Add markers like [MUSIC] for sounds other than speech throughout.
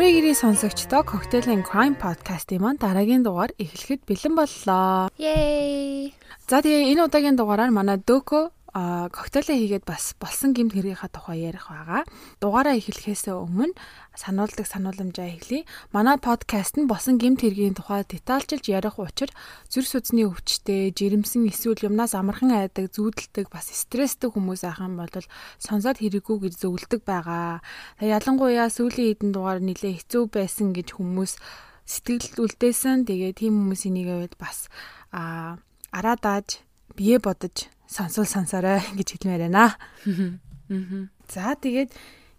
Амрын гэрийн сонсогчдоо Cocktail and Crime podcast-ийн маань дараагийн дугаар эхлэхэд бэлэн боллоо. Yay! За тэгээ энэ удаагийн дугаараар манай Дөкө а коктейлээ хийгээд бас болсон гэмт хэргийнхаа тухай ярих байгаа. Дугаараа эхлэхээс өмнө сануулдаг санууламжаа хэлье. Манай подкаст нь болсон гэмт хэргийн тухай детальчилж ярих учир зүр судасны өвчтэй, жирэмсэн эсвэл юмнаас амархан айдаг, зүүдэлдэг, бас стресстэй хүмүүс ахын бол сонсоод хэрэггүй гэж зөвлөдөг байгаа. Ялангуяа сүүлийн хэдэн дугаар нэлээ хэцүү байсан гэж хүмүүс сэтгэл үлдээсэн. Тэгээ тийм хүмүүс энийг бас а араа дааж бие бодож сонсвол сонсоорой гэж хэлмээр байна. За тэгээд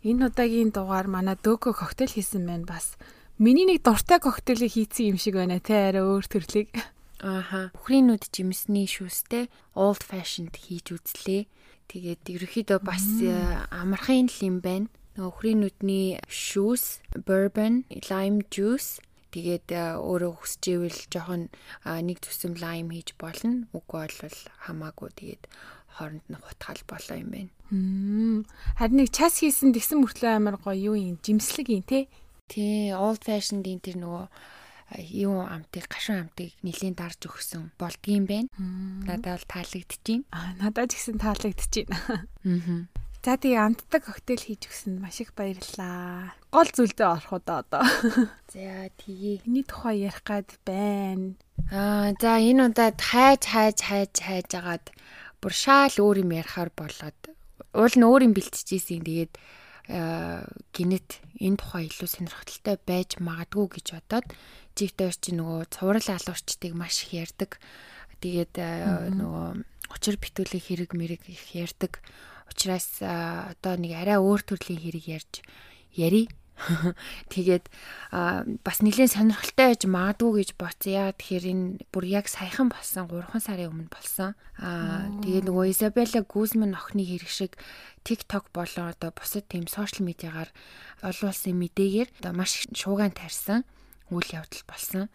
энэ удаагийн дугаар манай дөөгөө коктейл хийсэн байна бас. Миний нэг дуртай коктейлийг хийцэн юм шиг байна те арай өөр төрлийг. Ааха. Бүхрийн нүд жимсний шүүстэй old fashioned хийж үзлээ. Тэгээд ерөөхдөө бас э, амархан юм байна. Нөгөө бүхрийн нүдний шүүс, bourbon, lime juice Тэгээд э, өөрөө хүсэж ивэл жоохон нэг зүсэм лайм хийж болно. Үгүй бол хамаагүй тэгээд хооронд нь хутгаал болоо юм байна. Харин нэг час хийсэн тэгсэн мөртлөө амар гоё юу юм жимслэг юм те. Тий, old fashioned энэ тэр нөгөө юу амтыг гашуун амтыг нэлийн дарж өгсөн болдгийм байна. Надад бол таалагдчихээн. Аа надад ч гэсэн таалагдчихээн. Аа. За тэгээ амтдаг коктейл хийж өгсөнд маш их баярлалаа. Гол зүйлдээ орох удаа одоо. За тэгээ. Эний тухай ярих гад байна. Аа за энэ удаад хайж хайж хайж хайж агаад бүр шаал өөр юм ярихаар болоод уул нь өөр юм бэлтжижсэн. Тэгээд гинэт энэ тухай илүү сонирхолтой байж магадгүй гэж бодоод жигтэй чи нөгөө цуврал алуурчдыг маш их ярддаг. Тэгээд нөгөө учир битүүлэх хэрэг мэрэг их ярддаг Учираас одоо нэг арай өөр төрлийн хэрэг ярьж яри. [LAUGHS] Тэгээд бас нэлээд сонирхолтой байж магадгүй гэж боцсон. Яа тэгэхээр энэ бүр яг саяхан болсон 3 сарын өмнө болсон. Аа тэгээд нөгөө Изабелла Гүзман охины хэрэг шиг TikTok болон одоо бусад тийм сошиал медиагаар олуулсан мэдээгээр одоо маш шуугаан тарьсан үйл явдал болсон.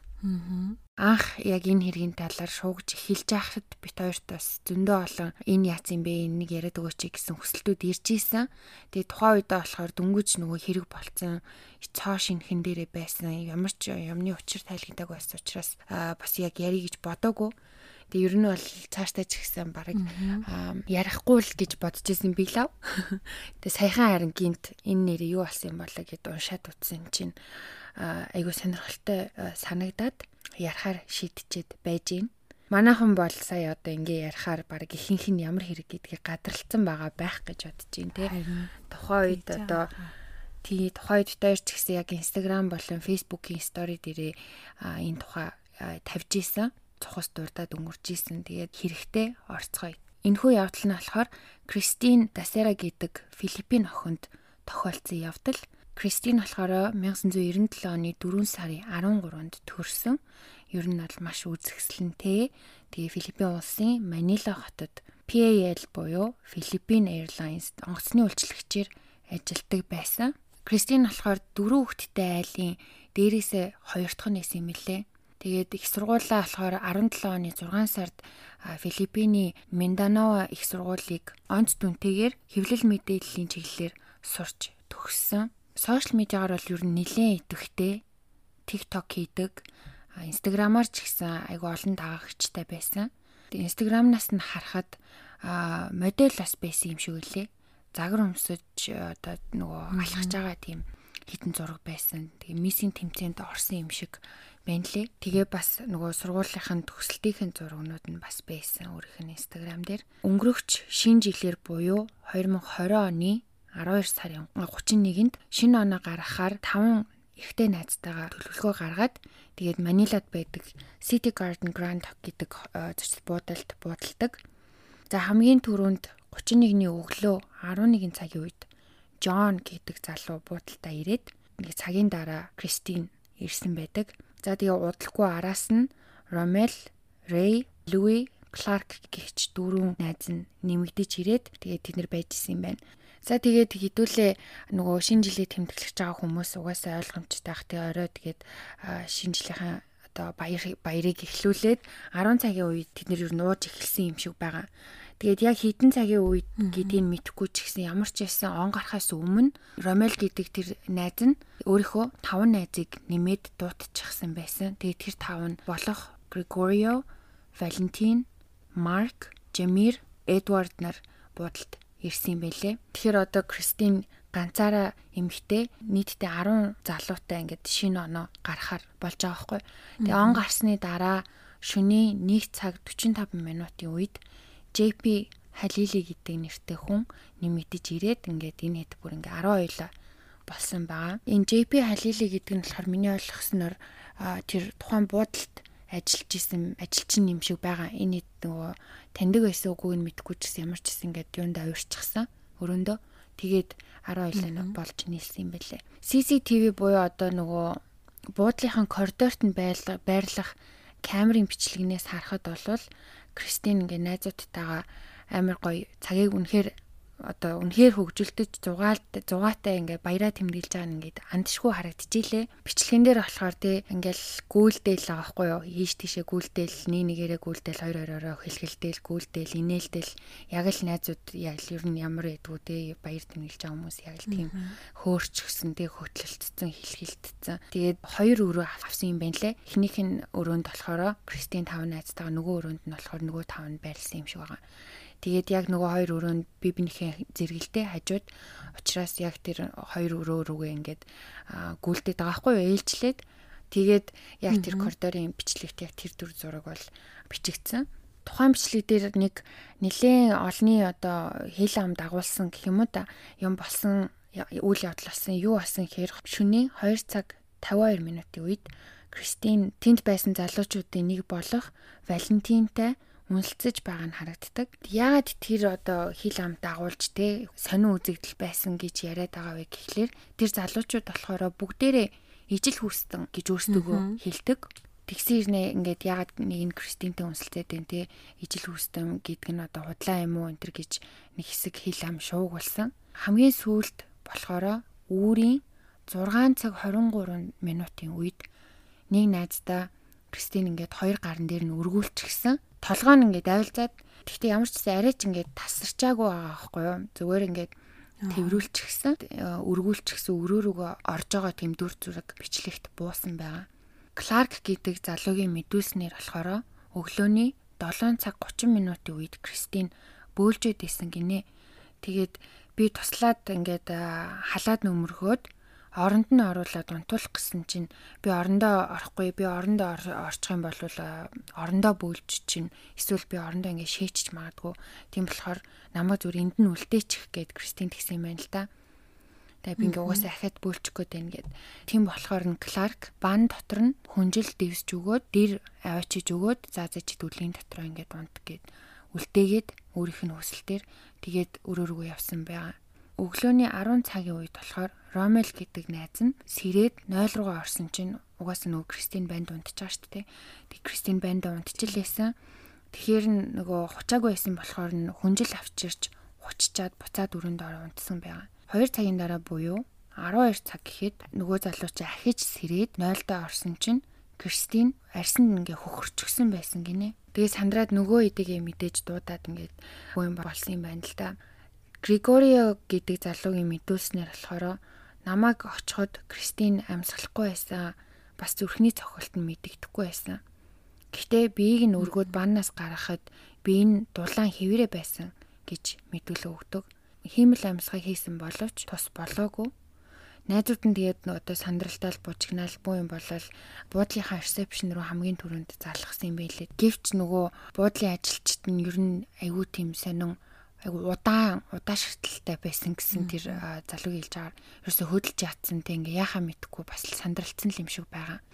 Анх яг энэ хэргийн талаар шуугж эхэлж байхад бит хоёрт бас зөндөө олон энэ яац юм бэ энийг яриад өгөөч гэсэн хүсэлтүүд ирж исэн. Тэгээ тухайн үедээ болохоор дөнгөж нөгөө хэрэг болцсон цоо шинхэн дээрээ байсан. Ямар ч юмны учир тайлгдаг байсан учраас бас яг яри гэж бодоагүй. Тэгээ ер нь бол цааштай ч гэсэн баг ярихгүй л гэж бодож исэн би лав. [LAUGHS] Тэгээ саяхан харин гинт энэ нэр юу болсон юм болоо гэд уншаад утсан чинь айгуу сонирхолтой санагдаад ярахаар шийдчихэд байж гин. Манайхан бол сая одоо ингээ ярахаар баг ихэнх нь ямар хэрэг гэдгийг гадралцсан байгаа байх гэж бодож байна тий. Тухайн үед одоо тий тухайн үед дээр ч гэсэн яг Instagram болон Facebook-ийн стори дээрээ энэ тухай тавьж исэн. Цухас дурдаад өнгөрч исэн. Тэгээд хэрэгтэй орцгоё. Энэхүү явдал нь болохоор Кристин Дасера гэдэг Филиппин охинд тохиолдсон явдал. Кристин болохоор 1997 оны 4 сарын 13-нд төрсөн. Ер нь бол маш үзэсгэлэнтэй. Тэгээ Филиппин улсын Манила хотод PAL буюу Philippine Airlines онгоцны үйлчлэгчээр ажилладаг байсан. Кристин болохоор дөрөв хүүхэдтэй айлын дээрээсээ хоёр дахь нь нэсэн юм лээ. Тэгээд их сургуулаа болохоор 17 оны 6 сард Филиппиний Минданао их сургуулийг онц дүнтэйгээр хэвлэл мэдээллийн чиглэлээр сурч төгссөн сошиал медиагаар бол ер нь нэлээд идэвхтэй TikTok хийдэг. Инстаграмаар ч гэсэн айгүй олон дагагчтай байсан. Инстаграмнаас нь харахад модель бас байсан юм шиг үлээ. Загар өмсөж одоо нөгөө алхаж байгаа тийм хитэн зураг байсан. Тэгээ миссинг тэмцээнд орсон юм шиг байна лээ. Тэгээ бас нөгөө сургуулийнхын төгсөлтийн зурагнууд нь бас байсан өөрийнх нь Instagram дээр. Өнгөрөгч шинэ жилээр буюу 2020 оны 12 сарын 31-нд шинэ оноо гаргахаар 5 ихтэй найзтайгаа төлөвлөгөө гаргаад тэгээд Манилад байдаг City Garden Grand гэдэг э, зочид буудалд буудалдаг. За хамгийн түрүүнд 31-ний өглөө 11 цагийн үед Джон гэдэг залуу буудалтаа ирээд нэг цагийн дараа Кристин ирсэн байдаг. За тэгээ удалгүй араас нь Ромел, Рэй, Луи, Кларк гихч дөрвөн найз нь нэмэгдэж ирээд тэгээд тэд нар байжсэн юм байна. За тэгээд хэдүүлээ нөгөө шинэ жилийг тэмдэглэж байгаа хүмүүс угаасаа ойлгомжтой ах тий орой тэгээд шинэ жилийнхаа одоо баяр баярыг эхлүүлээд 10 цагийн үед тэд нэр нууж эхэлсэн юм шиг байгаа. Тэгээд яг хідэн цагийн үед гэдгийг мэдэхгүй ч гэсэн ямар ч байсан он гарахаас өмнө Ромел гэдэг тэр найз нь өөрийнхөө таван найзыг нэмээд дуутчихсан байсан. Тэгээд тэр тав нь болох Григорио, Валентин, Марк, Жамир, Эдвард нар буудалд ирсэн юм байлээ. Тэгэхээр одоо Кристин ганцаараа эмэгтэй нийтдээ 10 залуутай ингээд шинэ оноо гарахаар болж байгаа байхгүй. Тэгээ он гарсны дараа шөнийн 1 цаг 45 минутын үед JP Халили гэдэг нэртэй хүн нэмэгдэж ирээд ингээд энэ хэд бүр ингээ 12 болсон байгаа. Энэ JP Халили гэдэг нь болохоор миний ойлгосноор тэр тухайн буудалд ажиллаж исэн ажилчин юм шиг байгаа. Энэ нөгөө таньдаг байсан үгүйг нь мэдэхгүй ч гэсэн ямар ч гэсэн ингээд юунд авирчихсан. Өрөөндөө тэгээд 12 болж нийлсэн юм байлээ. CCTV буюу одоо нөгөө буудлынхан коридорт нь байрлах камерын бичлэгнээс харахад болвол Кристин ингээ найзуудтайгаа амар гоё цагийг үнэхээр одоо үнэхээр хөгжилдөж зугаалт зугаатай ингээ баяраа тэмдэглэж байгаа нь ингээд андшгүй харагдчихжээ. Бичлэгэн дээр болохоор тий ингээл гүйлдээл байгаа байхгүй юу? Ийш тийшээ гүйлдээл, нэг нэгээрээ гүйлдээл, хоёр хоёроо хэлхэлдээл, гүйлдээл, инээлдээл яг л найзууд яг л ер нь ямар байдгүй тий баяр тэмдэглэж байгаа хүмүүс яг л тийм хөөрч гсэн тий хөтлөлтцэн хэлхэлтцэн. Тэгээд хоёр өрөө авсан юм байна лээ. Эхнийх нь өрөөнд болохоор Кристин тав найзтайгаа нөгөө өрөөнд нь болохоор нөгөө тав нь байрлсан юм шиг байгаа. Тэгээд яг нөгөө хоёр өрөөнд би бинийхээ зэрэгэлдээ хажууд. Учраас яг тэр хоёр өрөө рүүгээ ингээд гүйлдэд байгаа хгүй ээлжлээд. Тэгээд яг тэр коридорын бичлэгт яг тэр төр зураг бол бичигдсэн. Тухайн бичлэг дээр нэг нэлээд олны одоо хэл ам дагуулсан гэх юм уу да юм болсон үйл явдал болсон юу болсон гэхээр шөнийн 2 цаг 52 минутын үед Кристин тэнд байсан залуучуудын нэг болох Валентинтай үнэлцэж байгаа нь харагддаг. Яагаад тэр одоо хил ам дагуулж те сонин үзэгдэл байсан гэж яриад байгаа вэ гэхлээр тэр залуучууд болохоор бүгдээрээ ижил хүстэн гэж өөрсдөө хэлдэг. Тэгсэн ирнэ ингээд ягаад нэг нь Кристинтэй үнсэлцээд байна те ижил хүстэн гэдэг нь одоо худлаа юм уу энэ төр гэж нэг хэсэг хил ам шуугуулсан. Хамгийн сүүлд болохоор үүрийн 6 цаг 23 минутын үед нэг найздаа Кристин ингээд хоёр гарн дээр нь өргүүлчихсэн толгой нь ингээд авилзаад тэгтээ ямар ч гэсэн арайч ингээд тасарчаагүй байгаа байхгүй юу. Зүгээр ингээд тэрвүүлчихсэн, өргүүлчихсэн өрөө рүүгээ орж байгаа тэм дүр зураг бичлэгт буусан байгаа. Кларк гэдэг залуугийн мэдүүлснээр болохоор өглөөний 7 цаг 30 минутын үед Кристин бөөлжөд исэн гинэ. Тэгээд би туслаад ингээд халаад нөмөрхөөд оронд нь оруулаад унтуулах гэсэн чинь би орондоо орохгүй би орондоо орчих юм бол орондоо бөөлж чинь эсвэл би орондоо ингэ шээчж магадгүй тийм болохоор намайг зүр энд нь үлдээчих гэд Кристин тэгсэн юм байна л да. Тэгээ би ингээ угаасаа ахаад бөөлчих гээд байна гэд. Тийм болохоор н Кларк бан дотор нь хүнжил дэвсж өгөөд дэр аваачиж өгөөд заа заа чи дүлийн дотроо ингээд унт гэд үлдээгээд өөрийнх нь хүсэлтээр тэгээд өрөө рүү явсан байгаа. Өглөөний 10 цагийн үед болохоор Ромел гэдэг найз нь сэрээд 0 руугаа орсон чинь угаасаа нөгөө Кристин банд унтчихаа шүү дээ. Тэг Кристин банд унтчихлээсэн. Тэгэхээр нөгөө хучаагүй байсан болохоор нь хүнжил авчирч хуччаад буцаад өрөөнд ороо унтсан байгаа. 2 цагийн дараа буюу 12 цаг гэхэд нөгөө залууч ахиж сэрээд 0-доо орсон чинь Кристин арсанд ингээ хөхөрчгсөн байсан гинэ. Тэгээ сандраад нөгөө эдэгээ мэдээж дуудаад ингээд бүүн болсон юм байна л да. Григорио гэдэг залуугийн мэдүүлснээр болохоор намайг очиход Кристин амьсгалахгүй байсан. Бас зүрхний цохилт нь мэдэгдэхгүй байсан. Гэхдээ биеийг нь өргөөд баннаас гаргахад би энэ дулаан хэвээрээ байсан гэж мэдүүлэг өгдөг. Хиймэл амьсгал хийсэн боловч тус болоогүй. Найзууд нь тэгээд одоо сандралтаал бужигнаал буу юм болол буудлынхаа ресепшн руу хамгийн түрүүнд залгасан юм байлээ. Гэвч нөгөө буудлын ажилчид нь ер нь айгүй тийм сонин айгу удаан удаа шигтэлтэй байсан гэсэн тэр залуугийн хэлж байгаа. Ерөөсө хөдөлж ятсан тэг ингээ яхаа мэдхгүй бас л сандралцсан юм шиг байгаа.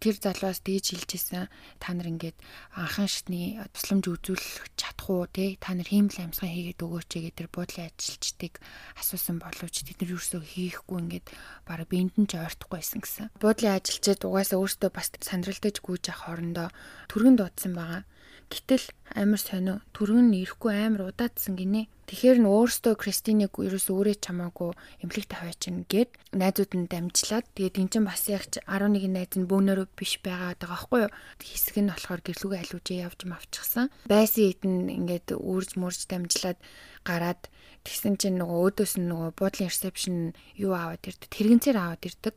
Тэр залуус дээж хэлжсэн та нар ингээд анхан шатны тусламж үзүүлэх чадах уу те та нар хиймэл амьсган хийгээд өгөөч гэдэг тэр буудлын ажилчдыг асуусан боловч тэд нар ерөөсө хийхгүй ингээд бараг биендэн ч ойртохгүй байсан гэсэн. Буудлын ажилчид угаасаа өөртөө бас сандралдаж гүйж авах хоорондоо түргэн дуудсан байгаа Гэтэл амар сонио түргэн нь ирэхгүй амар удаадсан гинэ. Тэгэхээр нь өөрөөсөө Кристиныг ерөөс өөрөө чамаагүй эмнэлэгт хаваачин гээд найзууд нь дамжлаад тэгээд энэ чинь бас яг 11 найз нь бөөнөрөө биш байгаа байгаа байхгүй юу. Хэсэг нь болохоор гэрлүүгээ алиужээ явж мавчихсан. Байсан эдэн ингээд үрж мөрж дамжлаад гараад тэгсэн чинь нөгөө өөдөөс нь нөгөө буудлын ресепшн юу аваад ирдэг тэрэгэнцээр аваад ирдэг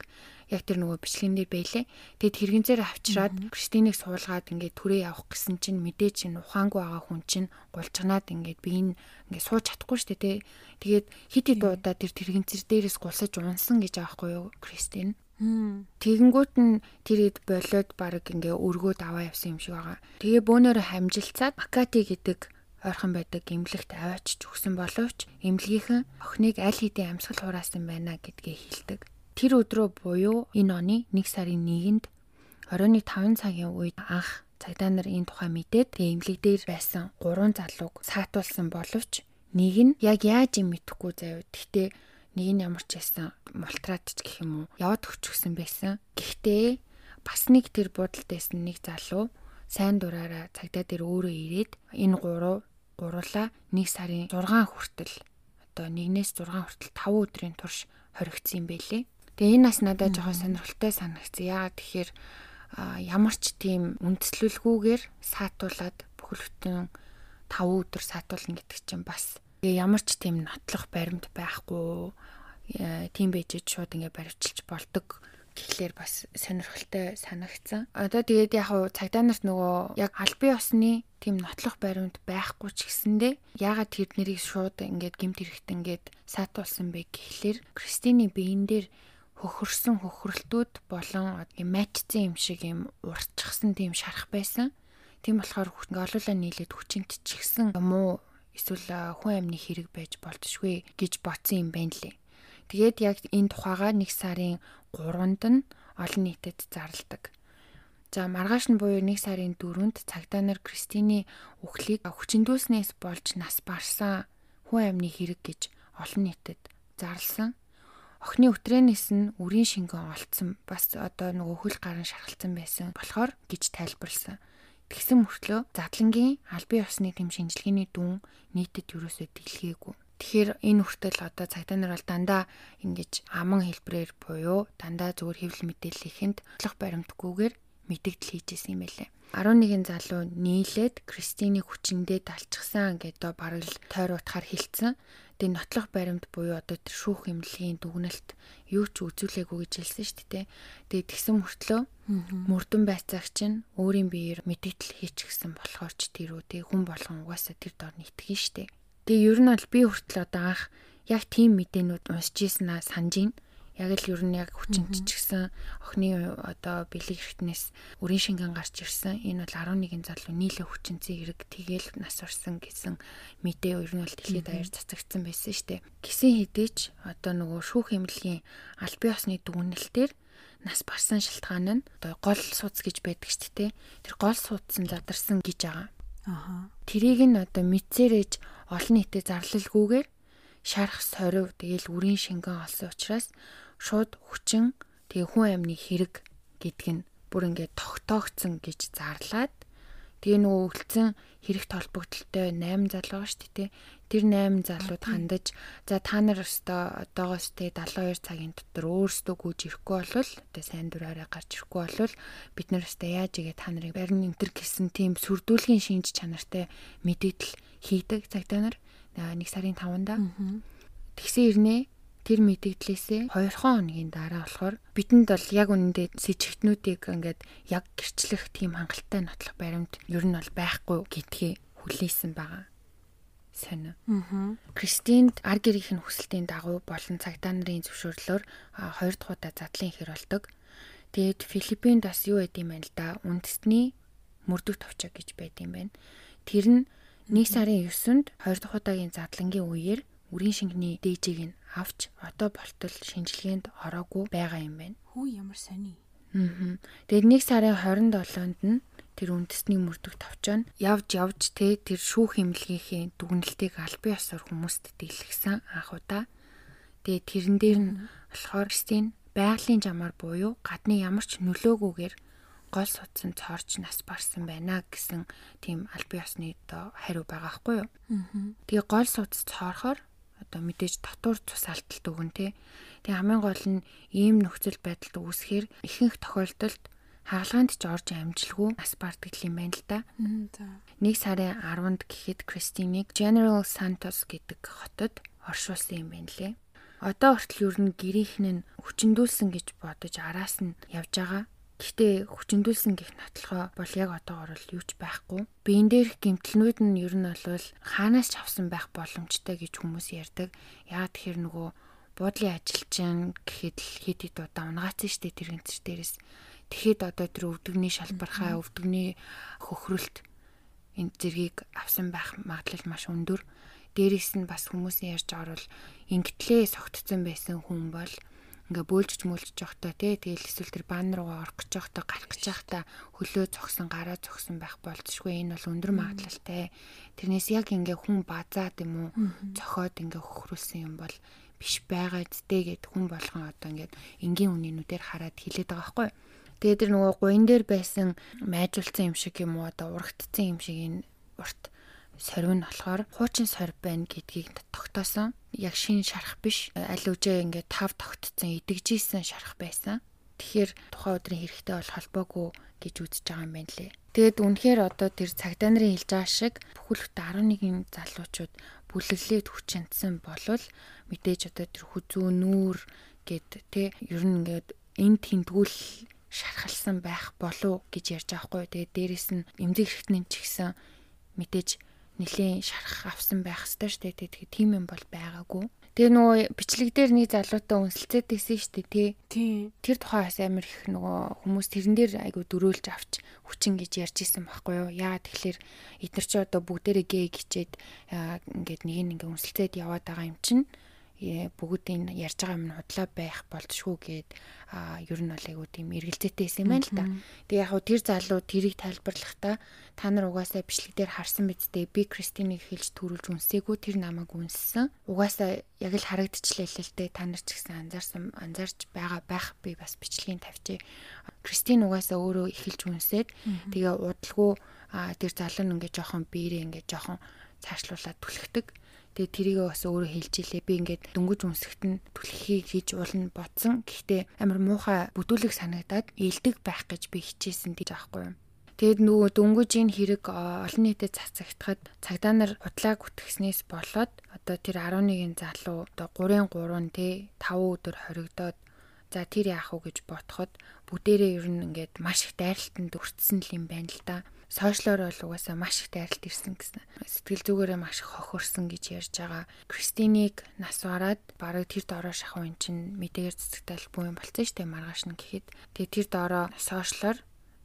яг тэр нөгөө бичлэгэн дээр байлээ. Тэгээд хэрэгэнцээр авчираад Кристиныг суулгаад ингээд түрээ явах гэсэн чинь мэдээж чинь ухаангүй байгаа хүн чинь гулчгнаад ингээд би энэ ингээд сууж чадахгүй шүү дээ. Тэгээд хит хит удаа тэр тэрэгэнцэр дээрээс гулсаж унсан гэж аахгүй юу Кристин. Тэгэнгүүт нь тэр ид болоод баг ингээ өргөөд аваа явсан юм шиг байгаа. Тэгээ бөөнөрө хамжилцаад Макати гэдэг ойрхон байдаг эмнэлэгт аваачч өгсөн боловч эмнэлгийнхэн охиныг аль хэдийн амьсгал хураасан байна гэдгээ хэлдэг. Тэр өдрөө буюу энэ оны 1 сарын 1-нд оройн 5 цагийн үед анх цагдаа нар энэ тухай мэдээд тэгээ эмнэлэг дээр байсан 3 залууг саатуулсан боловч нэг нь яг яаж юм мэдэхгүй заяа. Гэхдээ нэг нь ямар ч байсан мултраадч гэх юм уу яваад өчгсөн байсан. Гэхдээ бас нэг тэр буудалтайсэн нэг залуу сайн дураараа цагдаа дээр өөрөө ирээд энэ гурав гурлаа 1 сарын 6 хүртэл одоо 1-ээс 6 хүртэл 5 өдрийн турш хоригдсон юм байлээ. Тэгээ энэ бас надад жоохон сонирхолтой санагдсан. Яагаад тэгэхээр ямар ч тийм үндэслэлгүйгээр саатуулаад бүхэл бүтэн 5 өдөр саатуулна гэдэг чинь бас тэгээ ямар ч тийм нотлох баримт байхгүй тийм байжж шууд ингээ баривчилж болдог гэхлээр бас сонирхолтой санагдсан. Одоо тэгээд яг хуу цагдаа нарт нөгөө яг албан ёсны тийм нотлох баримт байхгүй ч гэсэндэ ягаад тэр нэрийг шууд ингээд гимт хэрэгт ингээд саатуулсан бэ гэхлээр Кристины биен дээр хөхөрсөн хөхрөлтүүд болон матчцэн юм шиг юм уртчихсан тийм шарах байсан. Тийм болохоор олуулаа нийлээд хүчинт чигсэн юм уу эсвэл хүн амны хэрэг байж болтшгүй гэж бодсон юм байна лээ. Тэгээд яг энэ тухайга 1 сарын 3-нд нь олон нийтэд зарладаг. За маргааш нь буюу 1 сарын 4-нд цагдаа нар Кристины үхлийг хүчиндүүлснээс болж нас барсан хүн амны хэрэг гэж олон нийтэд зарлсан. Охны өтрэнээс нь үрийн шингэн олцсон бас одоо нөгөө хөл гарan шархалцсан байсан болохоор гэж тайлбарлсан. Тэгсэн мөртлөө задлангийн албан ёсны тэм шинжилгээний дүн нийтэд юусоо дэлгээгүй. Тэгэхээр энэ хүртэл одоо цагтаа нар бол дандаа ингэж аман хэлбрээр буюу дандаа зүгээр хэвлэл мэдээллийнхэнд тодлох баримтгүйгээр мэдээлэл хийжсэн юм байлээ. 11 залуу нийлээд Кристинийг хүчиндээ талчсан гэдээ бараг л тойр утгаар хэлсэн. Тэгээ нотлох баримт буюу одоо тэр шүүх эмнэлгийн дүгнэлт юу ч үзүүлээгүй гэж хэлсэн шүү дээ. Тэгээ тэгсэн мөртлөө мөрдөн байцаагч нь өөрийн биеэр мэдээлэл хийчихсэн болохоор ч тэр үү тэгээ хүн болгон угаасаа тэр дор нэтгэн шүү дээ. Тэгээ ер нь бол би хүртэл одоо анх яг тийм мэдээнүүд уншиж ийсэн аа санаж байна яг л ер нь яг хүчинт ч гэсэн охины одоо бэлэг эртнээс үрийн шингэн гарч ирсэн. Энэ бол 11 залуу нийлээ хүчинцэн хэрэг тэгэл нас орсон гэсэн мэдээ ер нь бол дэлхийд даяар цацагдсан байсан шүү дээ. Гисэн хэдийч одоо нөгөө шүүх эмнэлгийн албан ёсны дүгнэлтээр нас барсан шалтгаан нь одоо гол сууц гэж байдаг шүү дээ. Тэр гол суудсан задарсан гэж байгаа. Аха. Тэрийг нь одоо мэдсэрэж олон нийтэд зарлалгүйгээр шарах сорив тэгэл үрийн шингэн олсон учраас шууд хүчин тэгээ хүн амны хэрэг гэдг нь бүр ингээд тогтоогцсон гэж зарлаад тэгээ нөгөө өгөлцөн хэрэг толбогдлолтой 8 залуу шүү дээ. Тэр 8 залууд хандаж за та нар өстой одоогоос тэ 72 цагийн дотор өөрсдөө гүйж ирэхгүй болвол одоо сайн дураараа гарч ирэхгүй болвол бид нар өстой яаж игээ та нарыг барин энтер гэсэн тийм сүрдүүлгийн шинж чанартай мэдээлэл хийдэг цагтаа нар 1 сарын 5-нд. Тэгсэн ирнэ тэр мэдэгдлээсээ 2 хоногийн дараа болохоор бидэнд бол яг үнэндээ сэжигтнүүдийг ингээд яг гэрчлэх тийм хангалттай нотлох баримт ер нь бол байхгүй гэдгийг хүлээсэн байгаа. Сонио. Кристинд ар гэрийнх нь хүсэлтийн дагуу болон цагдаа нарын зөвшөөрлөөр 2 дахь удаа задлан ихэр болдог. Тэгээд Филиппинд бас юу байд юм байна л да. Үндэсний мөрдөх товчоо гэж байд юм байна. Тэр нь 1 сарын 9-нд 2 дахь удаагийн задлангийн үеэр үрийн шингэний дээжийг нь авч одоо болтол шинжилгээнд ороогүй байгаа юм байна. Хүү ямар сони. Тэгээд 1 сарын 27-нд нь тэр үндэсний мөрдөх товчоо нь явж явж тэ тэр шүүх хэмлэгийнхээ дүгнэлтийг албан ёсоор хүмүүст дэлгэсэн анх удаа. Тэгээд тэрэн дээр нь болохоор Кристин байгалийн жамаар буюу гадны ямар ч нөлөөгүйгээр гол судсан цоорч нас барсан байна гэсэн тийм аль бие усны одоо хариу байгаа хгүй юу. Тэгээ гол судас цоорохоор одоо мэдээж татвар цус алдалт өгөн тий. Тэгээ хамгийн гол нь ийм нөхцөл байдалд үүсэхээр ихэнх тохиолдолд хаалганд ч орж амжилгүй нас барддаг юм байна л да. Нэг сарын 10-нд гэхэд Кристинийг General Santos гэдэг хотод оршуулсан юм байна лээ. Одоо хүртэл ер нь гэрийнх нь хүчндүүлсэн гэж бодож араас нь явж байгаа. Гэхдээ хүчндүүлсэн гих нотлохоо бол яг одоогор л юу ч байхгүй. Биен дээрх гимтэлнүүд нь ер нь бол хаанаас ч авсан байх боломжтой гэж хүмүүс ярьдаг. Яагаад тэгэхээр нөгөө буудлын ажилчин гэхэд л хэд хэд удаа унгаацсан штэ тэр гинцэр дээрээс. Тэгэхэд одоо тэр өвдөгний шалбархаа өвдөгний хөхрөлт энэ зэргийг авсан байх магадлал маш өндөр. Дээрээс нь бас хүмүүсийн ярьж бол ингэтлээ согтцсон байсан хүн бол ингээ бөөлжж мөлжж явахдаа тий тэгэл эсвэл тэр баан руугаа орох гэж явахдаа гарах гэж явахдаа хөлөө зогсон гараа зогсон байх болцшгүй энэ бол өндөр магадлалтай. Тэрнээс яг ингээ хүн базаад юм уу цохоод ингээ хөхрүүлсэн юм бол биш байгаа зүтэй гэд хүн болгон одоо ингээд энгийн үнэнүүдээр хараад хилээд байгаа байхгүй. Тэгээд тэр нөгөө гуйн дээр байсан майжуулсан юм шиг юм уу одоо урагдсан юм шиг энэ урт сорив нь болохоор хуучин сорив байна гэдгийг тогтоосон. Яг шинэ шарах биш. Аль үжээ ингээд тав тогтцсон идэгжсэн шарах байсан. Тэгэхээр тухайн өдрийн хэрэгтэй бол холбоогүй гэж үзэж байгаа юм байна лээ. Тэгэд үнэхээр одоо тэр цагдаа нарын хэлж байгаа шиг бүхэл хөт 11-ийн залуучууд бүлэглээд хүчнэсэн болвол мэдээж одоо тэр хүзүү нүүр гэд тэ ер нь ингээд энэ тэмдгүүл шархалсан байх болов гэж ярьж байгаа хгүй. Тэгээд дээрэс нь эмзэг хэрэгтний ч гэсэн мэдээж нэлийн шарах авсан байх ёстой шүү дээ. Тэгэхээр тийм юм бол байгаагүй. Тэгээ нөгөө бичлэг дээр нэг залуутай үнсэлцээд байсан шүү дээ тий. Тийм. Тэр тухайс амар их нөгөө хүмүүс тэрэн дээр айгу дөрөөлж авч хүчин гэж ярьж исэн байхгүй юу. Яагаад тэгэхээр эдгээр чи одоо бүгдээрээ гээ гिचээд ингээд нэг нь ингээ үнсэлцээд яваад байгаа юм чинь бүгд энэ ярьж байгаа юм нь худлаа байх болтшгүй гээд а ер нь бол айгуу тийм эргэлзээтэй байсан юм байна л та. Тэгээ яг хуу тэр залуу тэрийг тайлбарлахдаа та нар угаасаа бичлэг дээр харсан бидтэй би Кристинийг хэлж төрүүлж үнсээгүй тэр намайг үнссэн. Угаасаа яг л харагдчихлээ л л дээ та нар ч гэсэн анзаарсан анзаарч байгаа байх би бас бичлэгийг тавьчих. Кристин угаасаа өөрөө эхэлж үнсээд тэгээ удалгүй тэр залуу нь ингээ жоохон биерээ ингээ жоохон цаашлуулаад түлхдэг Тэгээ тэрийг бас өөрөө хэлж илээ. Би ингээд дөнгөж үнсэхт нь түлххийг хийж уулна бодсон. Гэхдээ амар муухай бүдүүлэг санагдаад ээлдэг байх гэж би хичээсэн гэж аахгүй юм. Тэгэд нөгөө дөнгөж энэ хэрэг олон нийтэд цацагдахад цагдаа нар худлааг үтгснээс болоод одоо тэр 11-ийн залуу одоо 3-ын 3 тий 5 өдөр хоригдоод за тэр яах вэ гэж бодоход бүгдээрээ ер нь ингээд маш их дайралтанд өртсөн юм байна л да сошиалор бол угаасаа маш их дайралт ирсэн гэсэн. Сэтгэл зүгээрээ маш их хохирсон гэж ярьж байгаа. Кристинийг нас бараад бараг тэр доороо шахав эн чин мэдээгээр цэцэгтэй албан юм болцсон шүү дээ маргааш нь гэхэд. Тэгээ тэр доороо сошиалор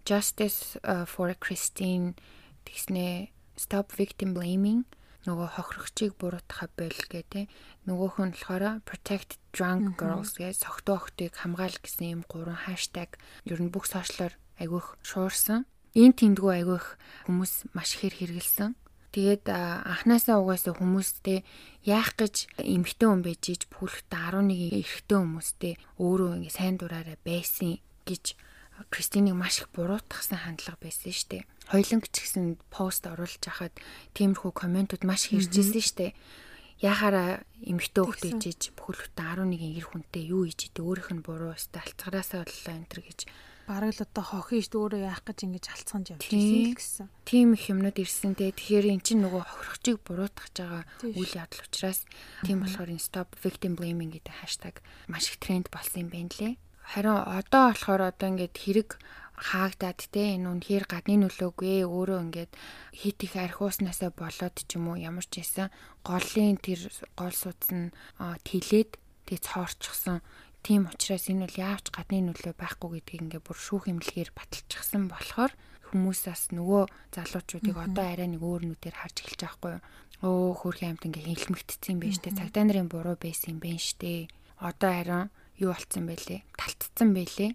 Justice uh, for Christine тэгснэ Stop Victim Blaming нөгөө хохирогчийг буруутгах байл гэдэг. Нөгөөх нь болохоор Protect Drunk Girls гэж согтуу охтыг хамгаал гэсэн юм гурван хаштаг ер нь бүх сошиалор айгүйх шуурсан энэ тэмдгүү айгүйх хүмүүс маш ихээр хэрэгэлсэн. Тэгээд анханасаа угаасаа хүмүүстэй яах гэж эмгтэн хүн байж иж бүхэлдээ 11 эрэгтэй хүмүүстэй өөрөө ингэ сайн дураараа байсан гэж Кристинийг маш их буруутгасан хандлага байсан шүү дээ. Хоёлын ч гэсэн пост оруулж хахад тиймэрхүү комментууд маш их ирж ирсэн шүү дээ. Яхаараа эмгтэн хөлтэй ижиж бүхэлдээ 11 эр хүнтэй юу иж идэг өөрийнх нь буруу өстэй алцгараасаа боллоо энэ төр гэж бараг л одоо хохин шүү өөрөө яах гэж ингэж халцганд явж ирсэн гэсэн. Тийм их юмнууд ирсэн те. Тэгэхээр эн чинь нөгөө хохирогчийг буруутгах байгаа үйл явдал учраас тийм болохоор энэ stop victim blaming гэдэг хаштаг маш их тренд болсон юм байна лээ. Харин одоо болохоор одоо ингээд хэрэг хаагдаад те энэ үнэхээр гадны нөлөөгүй өөрөө ингээд хит их архиуснаасаа болоод ч юм уу ямар ч байсан голын тэр гол судас нь тэлээд тэг цоорчсон Тийм учраас энэ бол яавч гадны нөлөө байхгүй гэдгийг ингээ бүр шүүх хэмлэгээр баталчихсан болохоор хүмүүс бас нөгөө залуучуудыг одоо арай нэг өөр нүдээр харж эхэлж байгаа байхгүй юу. Өө хөрхийн амт ингээ хэлмэгдсэн юм байна штэ. Цагдаа нарын буруу байсан юм байна штэ. Одоо харин юу болцсон бэлээ? Талтцсан бэлээ.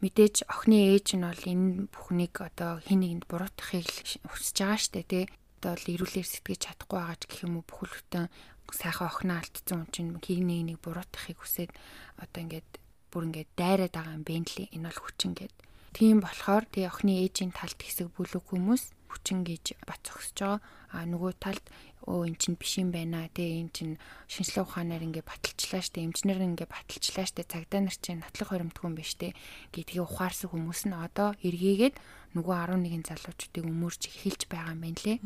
Мэдээж охины ээж нь бол энэ бүхнийг одоо хин нэгэнд буруутгахыг хүсэж байгаа штэ тий. Одоо л ирүүлэр сэтгэж чадахгүй байгаа ч гэх юм уу бүхэл бүтэн сайхан охиноо алдсан хүн чинь хийг нэг буруутгахыг хүсээд одоо ингээд бүр ингээд дайраад байгаа юм бэ нэ энэ бол хүчин гээд Тийм болохоор тэгээ охины ээжийн талд хэсэг бүлэг хүмүүс хүчин гэж бат зогсож байгаа. А нөгөө талд өө эн чин биш юм байна. Тэгээ эн чин шинжлэх ухаанаар ингээ баталчлаа штэ. Эмчнэр ингээ баталчлаа штэ. Цагдаа нар чинь нотлох хоримтгүй юм биш тэ. Гэдгийг ухаарсан хүмүүс нь одоо эргээгээд нөгөө 11 залуучуудыг өмөрж эхэлж байгаа юм байна лээ.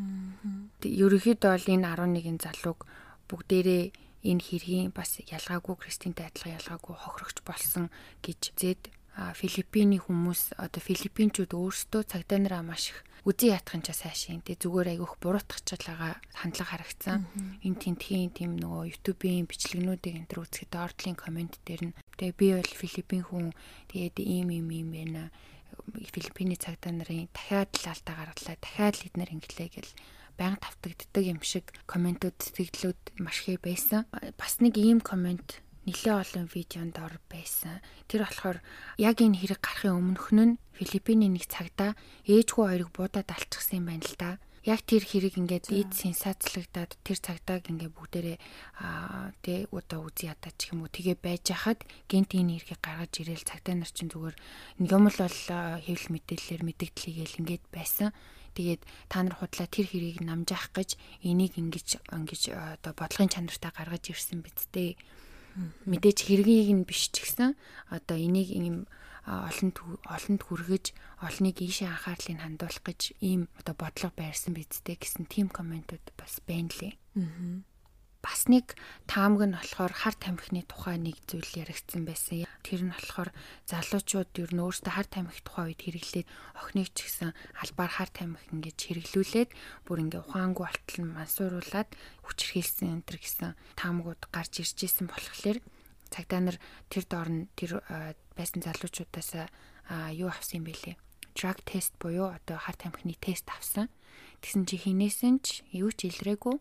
Ерөнхийдөө бол энэ 11 залууг бүгдээрээ энэ хэргийн бас ялгаагүй Кристинтэй адилхан ялгаагүй хохирогч болсон гэж зэд Филиппиний хүмүүс одоо филиппинчүүд өөрсдөө цагдаа нараа маш их үзий ятхан ч сайшин тий зүгээр айгүйх буруутгачаалгаа хандлага харагцсан. Энэ тентхийн тийм нөгөө YouTube-ийн бичлэгнүүдийг энэ төр үзэхэд ордлын комент дээр нь тэгээ би бол филиппин хүн тэгээд ийм ийм ийм байна. Филиппиний цагдаа нарын дахиад л алдаа гаргалаа. Дахиад л эднэр инглээ гэл байнга тавтагддаг юм шиг комментууд сэтгэлдлүүд маш их байсан. Бас нэг ийм коммент нэлээ олон видеонд ор байсан. Тэр болохоор яг энэ хэрэг гарахын өмнөх нь Филиппиний нэг цагдаа ээжгүй хоёрыг буудаад алчихсан юм байна л да. Яг тэр хэрэг ингээд эд сенсацлагдаад тэр цагдааг ингээд бүгдээрээ тэ удаа үзий ядаач юм уу тэгээ байж хахад гент энэ хэргийг гаргаж ирээл цагдаа нар чинь зүгээр юм л бол хэвлэл мэдээлэлээр мэдэгдлийгээл ингээд байсан. Тэгээд та нар худлаа тэр хэрийг намжаах гэж энийг ингэж ингэж одоо бодлогын чанартай гаргаж ирсэн биз дээ мэдээж хэргийг нь биш ч гэсэн одоо энийг ийм олонд олонд хүргэж олныг ийшээ анхаарлыг хандуулах гэж ийм одоо бодлого байрсан бидтэй гэсэн тийм комментууд бас байна лээ. Аа бас нэг таамаг нь болохоор хар тамхины тухай нэг зүйл яригдсан байсан. Тэр нь болохоор залуучууд ер нь өөрсдөө хар тамхи тухай үед хэрэглээд охиныг ч гэсэн албаар хар тамхи ингэж хэрэглүүлээд бүр ингээ ухаангүй болтол нь мансууруулад хүчрхийлсэн энэ төр гэсэн таамагуд гарч ирж исэн болохоор цагдаа нар тэр доор нь тэр байсан залуучуудаас юу авсан юм бэлээ? Drug test буюу одоо хар тамхины тест авсан. Тэгсэн чи хинээсэн ч юу ч илрээгүй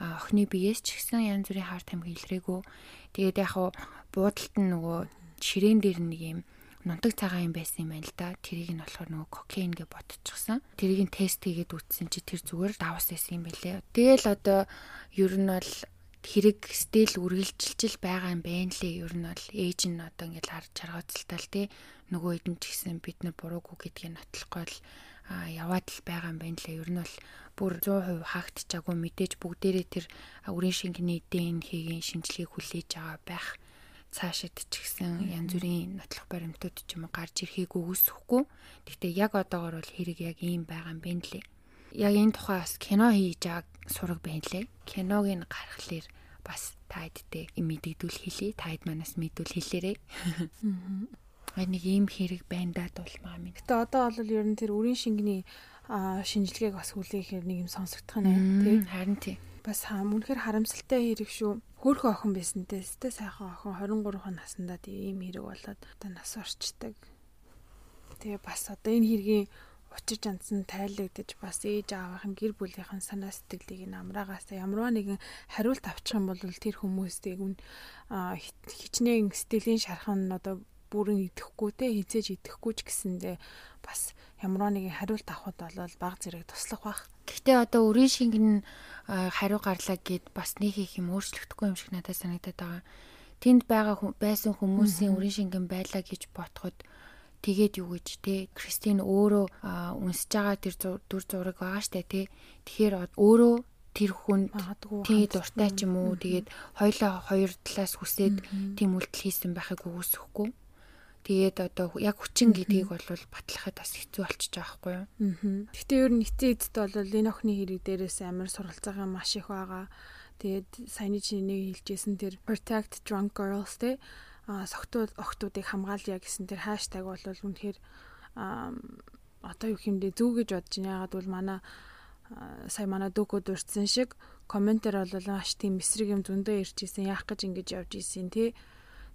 охины биеэс ч гэсэн янз бүрийн хар тамхи илрээгүй. Тэгээд яг хуу буудалт нь нөгөө ширээн дээр нэг юм нунтаг цагаан юм байсан юм байна л да. Тэрийг нь болохоор нөгөө кокаин гэж ботчихсон. Тэрийг нь тест хийгээд үтсэн чи тэр зүгээр давс байсан юм байлээ. Тэгэл одоо ер нь бол хэрэг стил үргэлжилж байгаа юм байна лээ. Ер нь бол ээж нь одоо ингээл харж чаргацалтай л тий. Нөгөө хэдэн ч гэсэн бид нар буруугүй гэдгийг нотлохгүй л яваад л байгаа юм байна лээ. Ер нь бол бүр 100% хаагдчихаагүй мэдээж бүгдээрээ тэр үрийн шингэний ДНХ-ийн шинжилгээг хүлээж байгаа байх цаашид ч гэсэн янз бүрийн нотлох баримтууд ч юм уу гарч ирэхийг үгүйсэхгүй. Гэхдээ яг одоогор бол хэрэг яг ийм байгаа юм байна лээ. Яг энэ тухай бас кино хийж байгаа сураг байна лээ. Киног нь гаргахлаар бас таадтэй мэдэгдүүл хэлий. Таад манаас мэдүүл хэлээрээ. Аа нэг ийм хэрэг байна даа дуулмаа минь. Гэтэ одоо бол ер нь тэр үрийн шингэний шинжилгээг бас хүлээхээр нэг юм сонсогдох нь тий. Харин тий. Бас үнэхээр харамсалтай хэрэг шүү. Хөөхөн охин байсантэй сте сайхан охин 23 наснда тийм хэрэг болоод одоо нас орчдөг. Тэгээ бас одоо энэ хэргийн учир жандсан тайлагдаж бас ээж аавынхан гэр бүлийнхэн санаа сэтгэлийг намраагаас ямарваа нэгэн хариулт авчих юм бол тэр хүмүүстийг үн хичнээн сэтгэлийн шархан одоо бүрэн идэхгүй те хизээж идэхгүй ч гэсэндээ бас ямар нэгэн хариулт авахд бол баг зэрэг туслах бах. Гэхдээ одоо өрийн шингэн хариу гарлаа гэд бас нэг их юм өөрчлөгдөхгүй юм шиг надад санагдаад байгаа. Тэнд байгаа байсан хүмүүсийн өрийн шингэн байлаа гэж ботход тэгээд юу гэж те Кристин өөрөө унсж байгаа тэр дүр зураг байгаа штэ те. Тэгэхээр өөрөө тэр хүн тий дуртай ч юм уу тэгээд хоёлаа хоёр талаас хүсээд тийм үйлдэл хийсэн байхыг үгүйсэхгүй Тэгээд одоо яг хүчин гэдгийг бол батлахад бас хэцүү болчихж байгаа байхгүй юу. Аа. Гэтэ ер нь эцээ эцэд бол энэ охины хэрэг дээрээс амар суралцаагаа маш их байгаа. Тэгээд саяны чинь нэг хэлжсэн тэр protect drunk girls те а согтууд охтуудыг хамгаалъя гэсэн тэр хаштаг бол үнэхээр одоо юу хэмдэ зүг гэж бодож байна. Ягаад бол манай сая манай дүүкөө дурдсан шиг комментэр бол маш тийм эсрэг юм зөндөө ирж исэн яах гэж ингэж явж исэн тий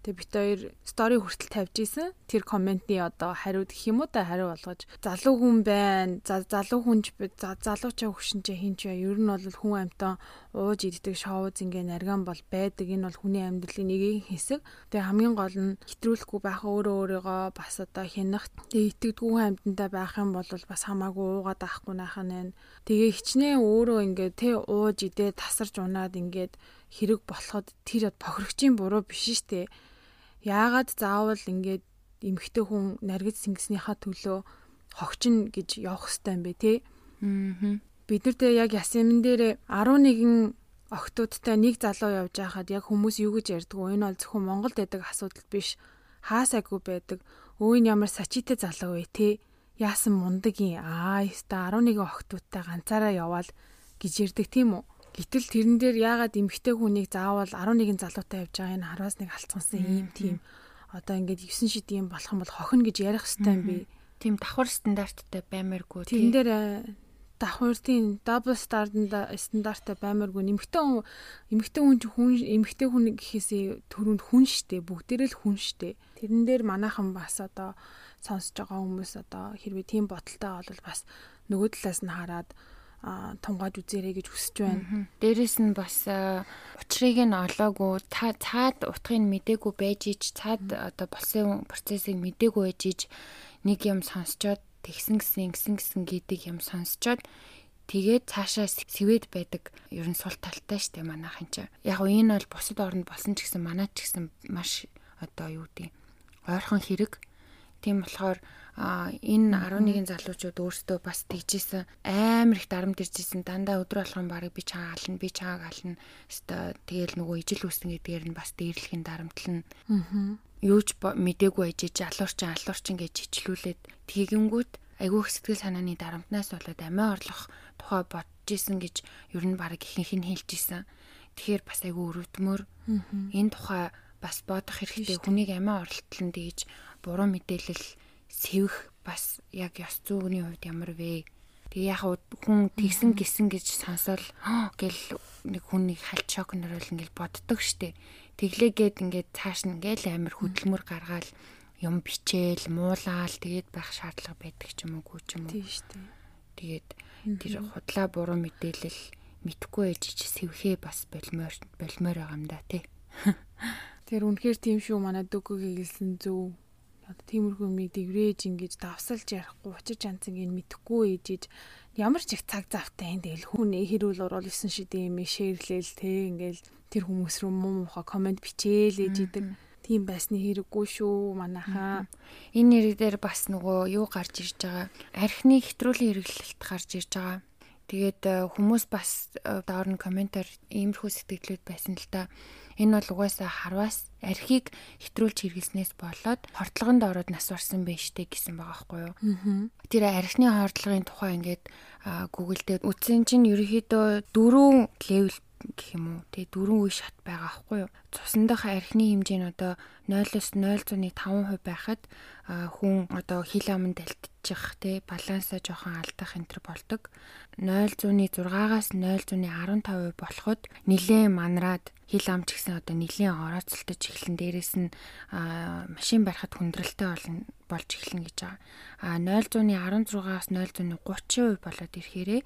Тэгээ бит хоёр стори хүртэл тавьж исэн. Тэр комментний одоо хариуд гэх юм уу та хариу болгож залуу хүн байна. За залуу хүнч залуучаа хөшинчээ хинч бай. Ер нь бол хүн амтан ууж иддэг шоуз ингээ нарган бол байдаг. Энэ бол хүний амьдралын нэг хэсэг. Тэгээ хамгийн гол нь хэтрүүлэхгүй байх өөрөө өөрийгөө бас одоо хянах. Тэгээ итгэдэггүй амьтантай байх юм бол бас хамаагүй уугаад авахгүй найхан байна. Тэгээ хичнээн өөрөө ингээ тэ ууж идээ тасарч унаад ингээд хэрэг болоход тэр бохирогчийн буруу биш штэ Яагаад заавал ингээд эмэгтэй хүн наргиж сингснийхаа төлөө хогчин гэж явах хэвээр юм бэ тий. Аа. Бид нар тэгээ яг ясман дээр 11 охтуудтай нэг залуу явж байхад яг хүмүүс юу гэж ярьдаг вэ? Энэ бол зөвхөн Монголд байдаг асуудал биш. Хаасаагүй байдаг. Өө энэ ямар сачитэй залуу вэ те? Яасан мундаг юм. Аа, яста 11 охтуудтай ганцаараа яваал гэж ярьдаг тийм үү? Гэтэл тэрэн дээр яагаад эмгтэй хүнийг заавал 11 залуутай явж байгаа энэ хараас нэг алцгансан ийм тийм одоо ингээд 9 шид юм болох юм бол хохино гэж ярих хэвээр би. Тийм давхар стандарттай баймааргүй. Тэрэн дээр давхуртын double стандарттай баймааргүй нэмэгтэй хүн эмэгтэй хүн хүн эмэгтэй хүн гэхээсээ төрөнд хүн штэ бүгдээрээ л хүн штэ. Тэрэн дээр манайхан бас одоо сонсож байгаа хүмүүс одоо хэрвээ тийм бодолтой бол бас нөгөө талаас нь хараад тунгааж үзээрэй гэж хүсэж байна. Дээрэс нь бас учрыг нь олоогүй та цаад утгыг мдээгүй байж ич цаад одоо болсон процессыг мдээгүй байж ич нэг юм сонсчоод тэгсэн гисэн ингэсэн гисэн гэдэг юм сонсчоод тэгээд цаашаа сэвэд байдаг ер нь сул талтай штэ манайхан ч. Яг нь энэ бол бусад оронд болсон ч гэсэн манайч гэсэн маш одоо юу гэдэг ойрхон хэрэг. Тийм болохоор энэ 11 залуучууд өөрсдөө бас тэгжсэн. Амар их дарамт иржсэн. Дандаа өдөр болгон барыг би чаага ална би чаага ална. Өстой тэгэл нөгөө ижил үсэн гэдгээр нь бас дээрлэхийн дарамтлал нь юуч мдээгүй ээжиж алуурчин алуурчин гэж хичлүүлээд тэгэнгүүт айгүй их сэтгэл санааны дарамтнаас болоод амиа орлох тухай бодож исэн гэж ер нь баг ихэнх нь хэлж исэн тэгэхээр бас айгүй өрөвдмөр. Энэ тухай бас бодох хэрэгтэй. Хүнийг амиа орлтол нь дээж буруу мэдээлэл сэвэх бас яг ёс зүйн хувьд ямар вэ? Тэгээ яг хүн тэгсэн гисэн гэж сонсоод гэл нэг хүнийг хальт шок нөрөл ингээл боддог штеп. Тэглээгээд ингээд цааш нь ингээл амар хөдөлмөр гаргаал юм бичээл, муулаал тэгээд байх шаардлага байдаг ч юм уу ч юм уу. Тийм штеп. Тэгээд тэр худлаа буруу мэдээлэл мэдхгүй ээж чи сэвхээ бас болмоор болмоор байгаа юм да тий. Тэр үнэхээр тийм шүү манай дөгөгийн хэлсэн зөв тиймэрхүү юмыг дэврээж ингэж давсалж ярихгүй учир жанцыг ин мэдхгүй ээжиж ямар ч их цаг завтай энэ тэгэл хүн хэрүүл уруулсан шидэ юм шеэрлээл те ингээл тэр хүмүүс рүү муу муха комент бичээл ээж идэг. Тийм байсны хэрэггүй шүү манайхаа энэ нэр дээр бас нөгөө юу гарч ирж байгаа? Архины хэтрүүлийн хэрэглэлт гарч ирж байгаа. Тэгээд э, хүмүүс бас э, доор нь комментаар иймэрхүү сэтгэлдлүүд байсан л да Энэ бол угаасаа харваас архийг хэтрүүлж хэрэглэснээс болоод хордлогонд ороод нас барсан байж тээ гэсэн байгаа байхгүй юу. Тэр архины хордлогын тухай ингээд Google дээр үтсэн чинь ерөөхдөө дөрөв левел гэх юм уу. Тэгээ дөрвөн үе шат байгаа аахгүй юу. Цусан дах архины хэмжээ нь одоо 0-оос 0.5% байхад хүн одоо хил аманд алтчих те балансаа жоохон алдах энэ төр болдог. 0.6-аас 0.15% болоход нилээн манраад хил ам ч гэсэн одоо нилээн орооцолтож эхлэн дээрэс нь машин барихад хүндрэлтэй болно болж эхлэнэ гэж байгаа. А 0.16-аас 0.30% болоод ирэхээрээ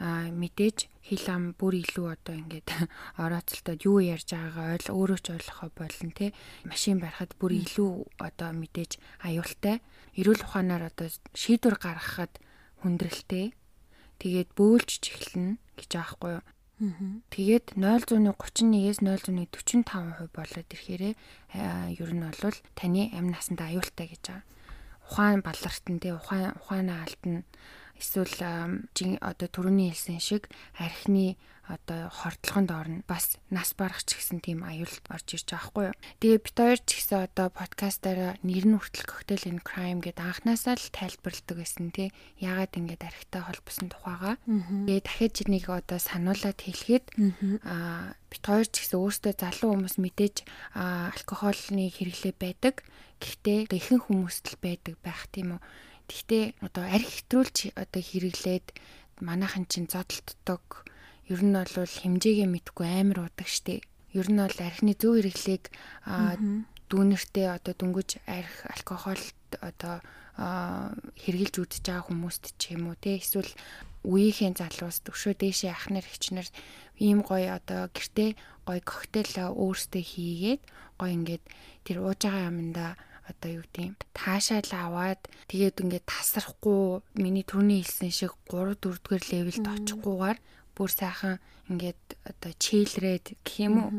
а мэдээж хил ам бүр илүү одоо ингээд [LAUGHS] орооцолтод юу ярьж байгаагаа ойл өөрөө ч ойлгохоо болно те машин барихад бүр илүү одоо мэдээж аюултай. Эрүүл ухаанаар одоо шийдвэр гаргахад хүндрэлтэй. Тэгээд бөөлж эхэлнэ гэж аахгүй юу? Тэгээд 0.31-ээс 0.45% болоод ирэхээрээ ер нь бол таны амь насанд аюултай гэж байгаа. Ухаан балартан тий ухаан ухаанаа алдна эсвэл одоо түрүүний хэлсэн шиг архины одоо хордлогонд орно. Бас нас барах ч гэсэн тийм аюулт орж ирж байгаа хгүй юу. Тэгээ бит хоёр ч гэсэн одоо подкастаараа нэр нь хүртэл cocktail and crime гэдэг анханасаа л тайлбарладаг байсан тий. Яагаад ингэж архитай холбосон тухайгаа. Тэгээ дахиад чинийг одоо сануулад хэлэхэд аа бит хоёр ч гэсэн өөртөө залуу хүмүүс мэдээж алкогольны хэрэглээ байдаг. Гэхдээ ихэнх хүмүүст л байдаг байх тийм үү Гэхдээ одоо арх хэтрүүлж одоо хэрэглээд манайхан чинь зодтолтдог ер нь бол хэмжээгээ мэдгүй амар удаг штеп. Ер нь бол архины зөв хэрэглээг дүүнертэй одоо дөнгөж арх алкогол одоо хэрглэж үдчихэж байгаа хүмүүст ч юм уу те эсвэл үеийнхээ залуус төвшөө дээшээ ахнаар хичнэр ийм гоё одоо гэрте гоё коктейл өөрсдөө хийгээд гоё ингээд тэр ууж байгаа юмдаа одоо юу гэдэм таашаал аваад тэгээд ингээд тасрахгүй миний түрүүний хэлсэн шиг 3 4 дугаар левелд очихгүйгээр бүр сайхан ингээд одоо чийлрээд гэх юм уу?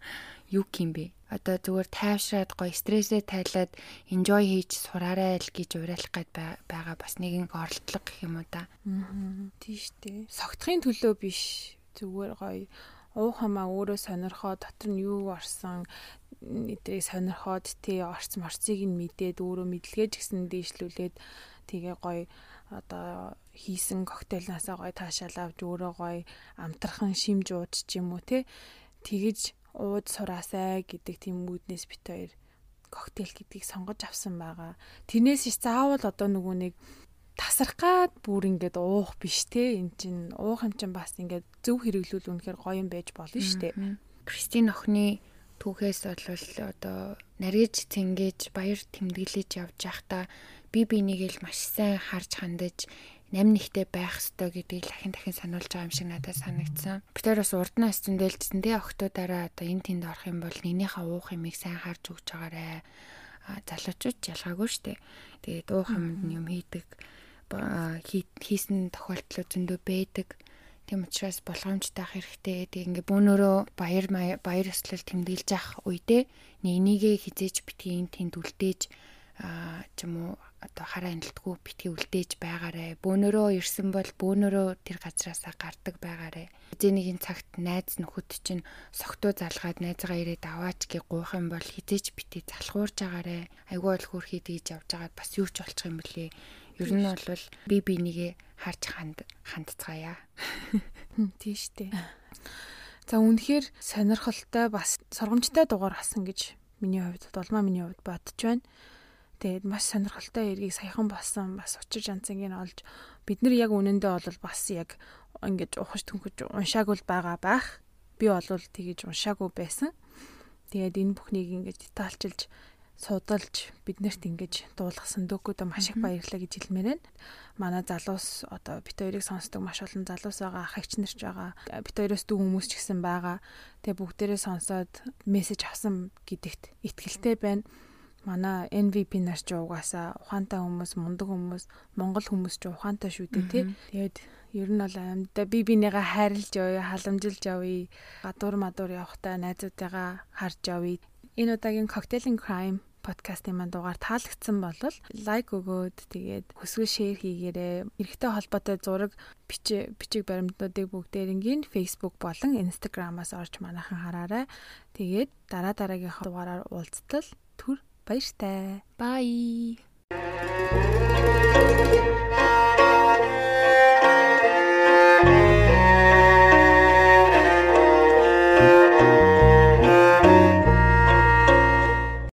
[LAUGHS] Юу юм бэ? Одоо зүгээр тайвшраад гоё стрессээ тайлаад enjoy хийж сураарай л гэж уриалах гээд байгаа бас нэгэн оролдлого гэх юм уу да. Аа. Тийш үү. Согтхын төлөө биш. Зүгээр гоё уу хамаа өөрөө сонирхоо дотор нь юу орсон эдрийг сонирхоод тий орц морцыг нь мэдээд өөрөө мэдлэгээ ч гэсэн дээшлүүлээд тэгээ гоё одоо хийсэн коктейлнаасаа гоё таашаал авч өөрөө гоё амтрахын шимж ууч ч юм уу те тэгэж ууд сураасай гэдэг тийм мүүднээс бит хоёр коктейл гэдгийг сонгож авсан байгаа. Тэрнээс иш заавал одоо нөгөө нэг тасрах гад бүр ингээд уух биш те эн чин уух юм чин бас ингээд зөв хэрэглүүл үнэхээр гоё юм байж болно штэ. Кристин охины түүхээс бол одоо нарийж цэнгээж баяр тэмдэглэж явж байхдаа би бинийгэл маш сайн харж хандаж нам нэгтэй байх ёстой гэдгийг дахин дахин сануулж байгаа юм шиг надад санагдсан. Би тэр бас урднаас зөндөлжсөн тий октоудаараа одоо энэ тэнд орох юм бол нэгнийхээ уух юмыг сайн харж өгч байгаарэ. Залуучууд ялгаагүй штэ. Тэгээд уух юмд юм хийдэг хийсэн тохиолдлууд зөндөө байдаг. Тийм учраас болгоомжтой ах хэрэгтэй. Тэг ингээ бөөнөрөө баяр баяр ёслол тэмдэглэж явах үедээ нэг нэгээ хизээж битгий тэнд үлдээж а ч юм уу одоо хараа анилтгүй битгий үлдээж байгаарэ. Бөөнөрөө ирсэн бол бөөнөрөө тэр газраасаа гардаг байгаарэ. Зэнийг энэ цагт найз нөхөд чинь согтуу залгаад найзгаа ирээд аваач гэ гуйх юм бол хизээж битгий залхуурж байгаарэ. Айгүй бол хөөрхий дийж явж байгаад бас юу ч болчих юм бэлээ Ер нь бол би бинийгээ харж ханд хандцгаая. [LAUGHS] Тийм штэ. За үнэхээр сонирхолтой бас сургамжтай дугаар асан гэж миний хувьд долмаа миний хувьд бодож байна. Тэгээд маш сонирхолтой эргийг саяхан болсон бас учир жанцангийн олж бид нар яг үнэндээ бол бас яг ингэж ухаж төнгөж уншаагүй байгаа байх. Би бол тэгэж уншаагүй байсан. Тэгээд энэ бүхнийг ингэж детальчилж судалж биднэрт ингэж дуулгасан дөөкөдөө маш их баярлалаа гэж хэлмээр байна. Манай залуус одоо бит хоёрыг сонсдог маш олон залуус байгаа, ах эгч нарч байгаа. Бит хоёроос дүү хүмүүс ч гэсэн байгаа. Тэгээ бүгдээрээ сонсоод мессеж авсан гэдэгт итгэлтэй байна. Манай NVP нар ч угаасаа ухаантай хүмүүс, мундаг хүмүүс, монгол хүмүүс ч ухаантай шүү дээ, тий. Тэгээд ер нь бол амьда би бинийгаа хайрлж явъя, халамжилж явъя. Гадуур мадуур явахтаа найзуудтайгаа харж явъя. Энэ удаагийн Cocktail Crime подкастын маань дугаар таалагдсан бол лайк өгөөд тэгээд хүсгэл шеэр хийгээрэй. Эрэгтэй холбоотой зураг бичиг бичиг баримтуудыг бүгдээрингийн Facebook болон Instagram-аас орж манайхан хараарай. Тэгээд дараа дараагийн дугаараар уулзтал түр баяртай. Bye.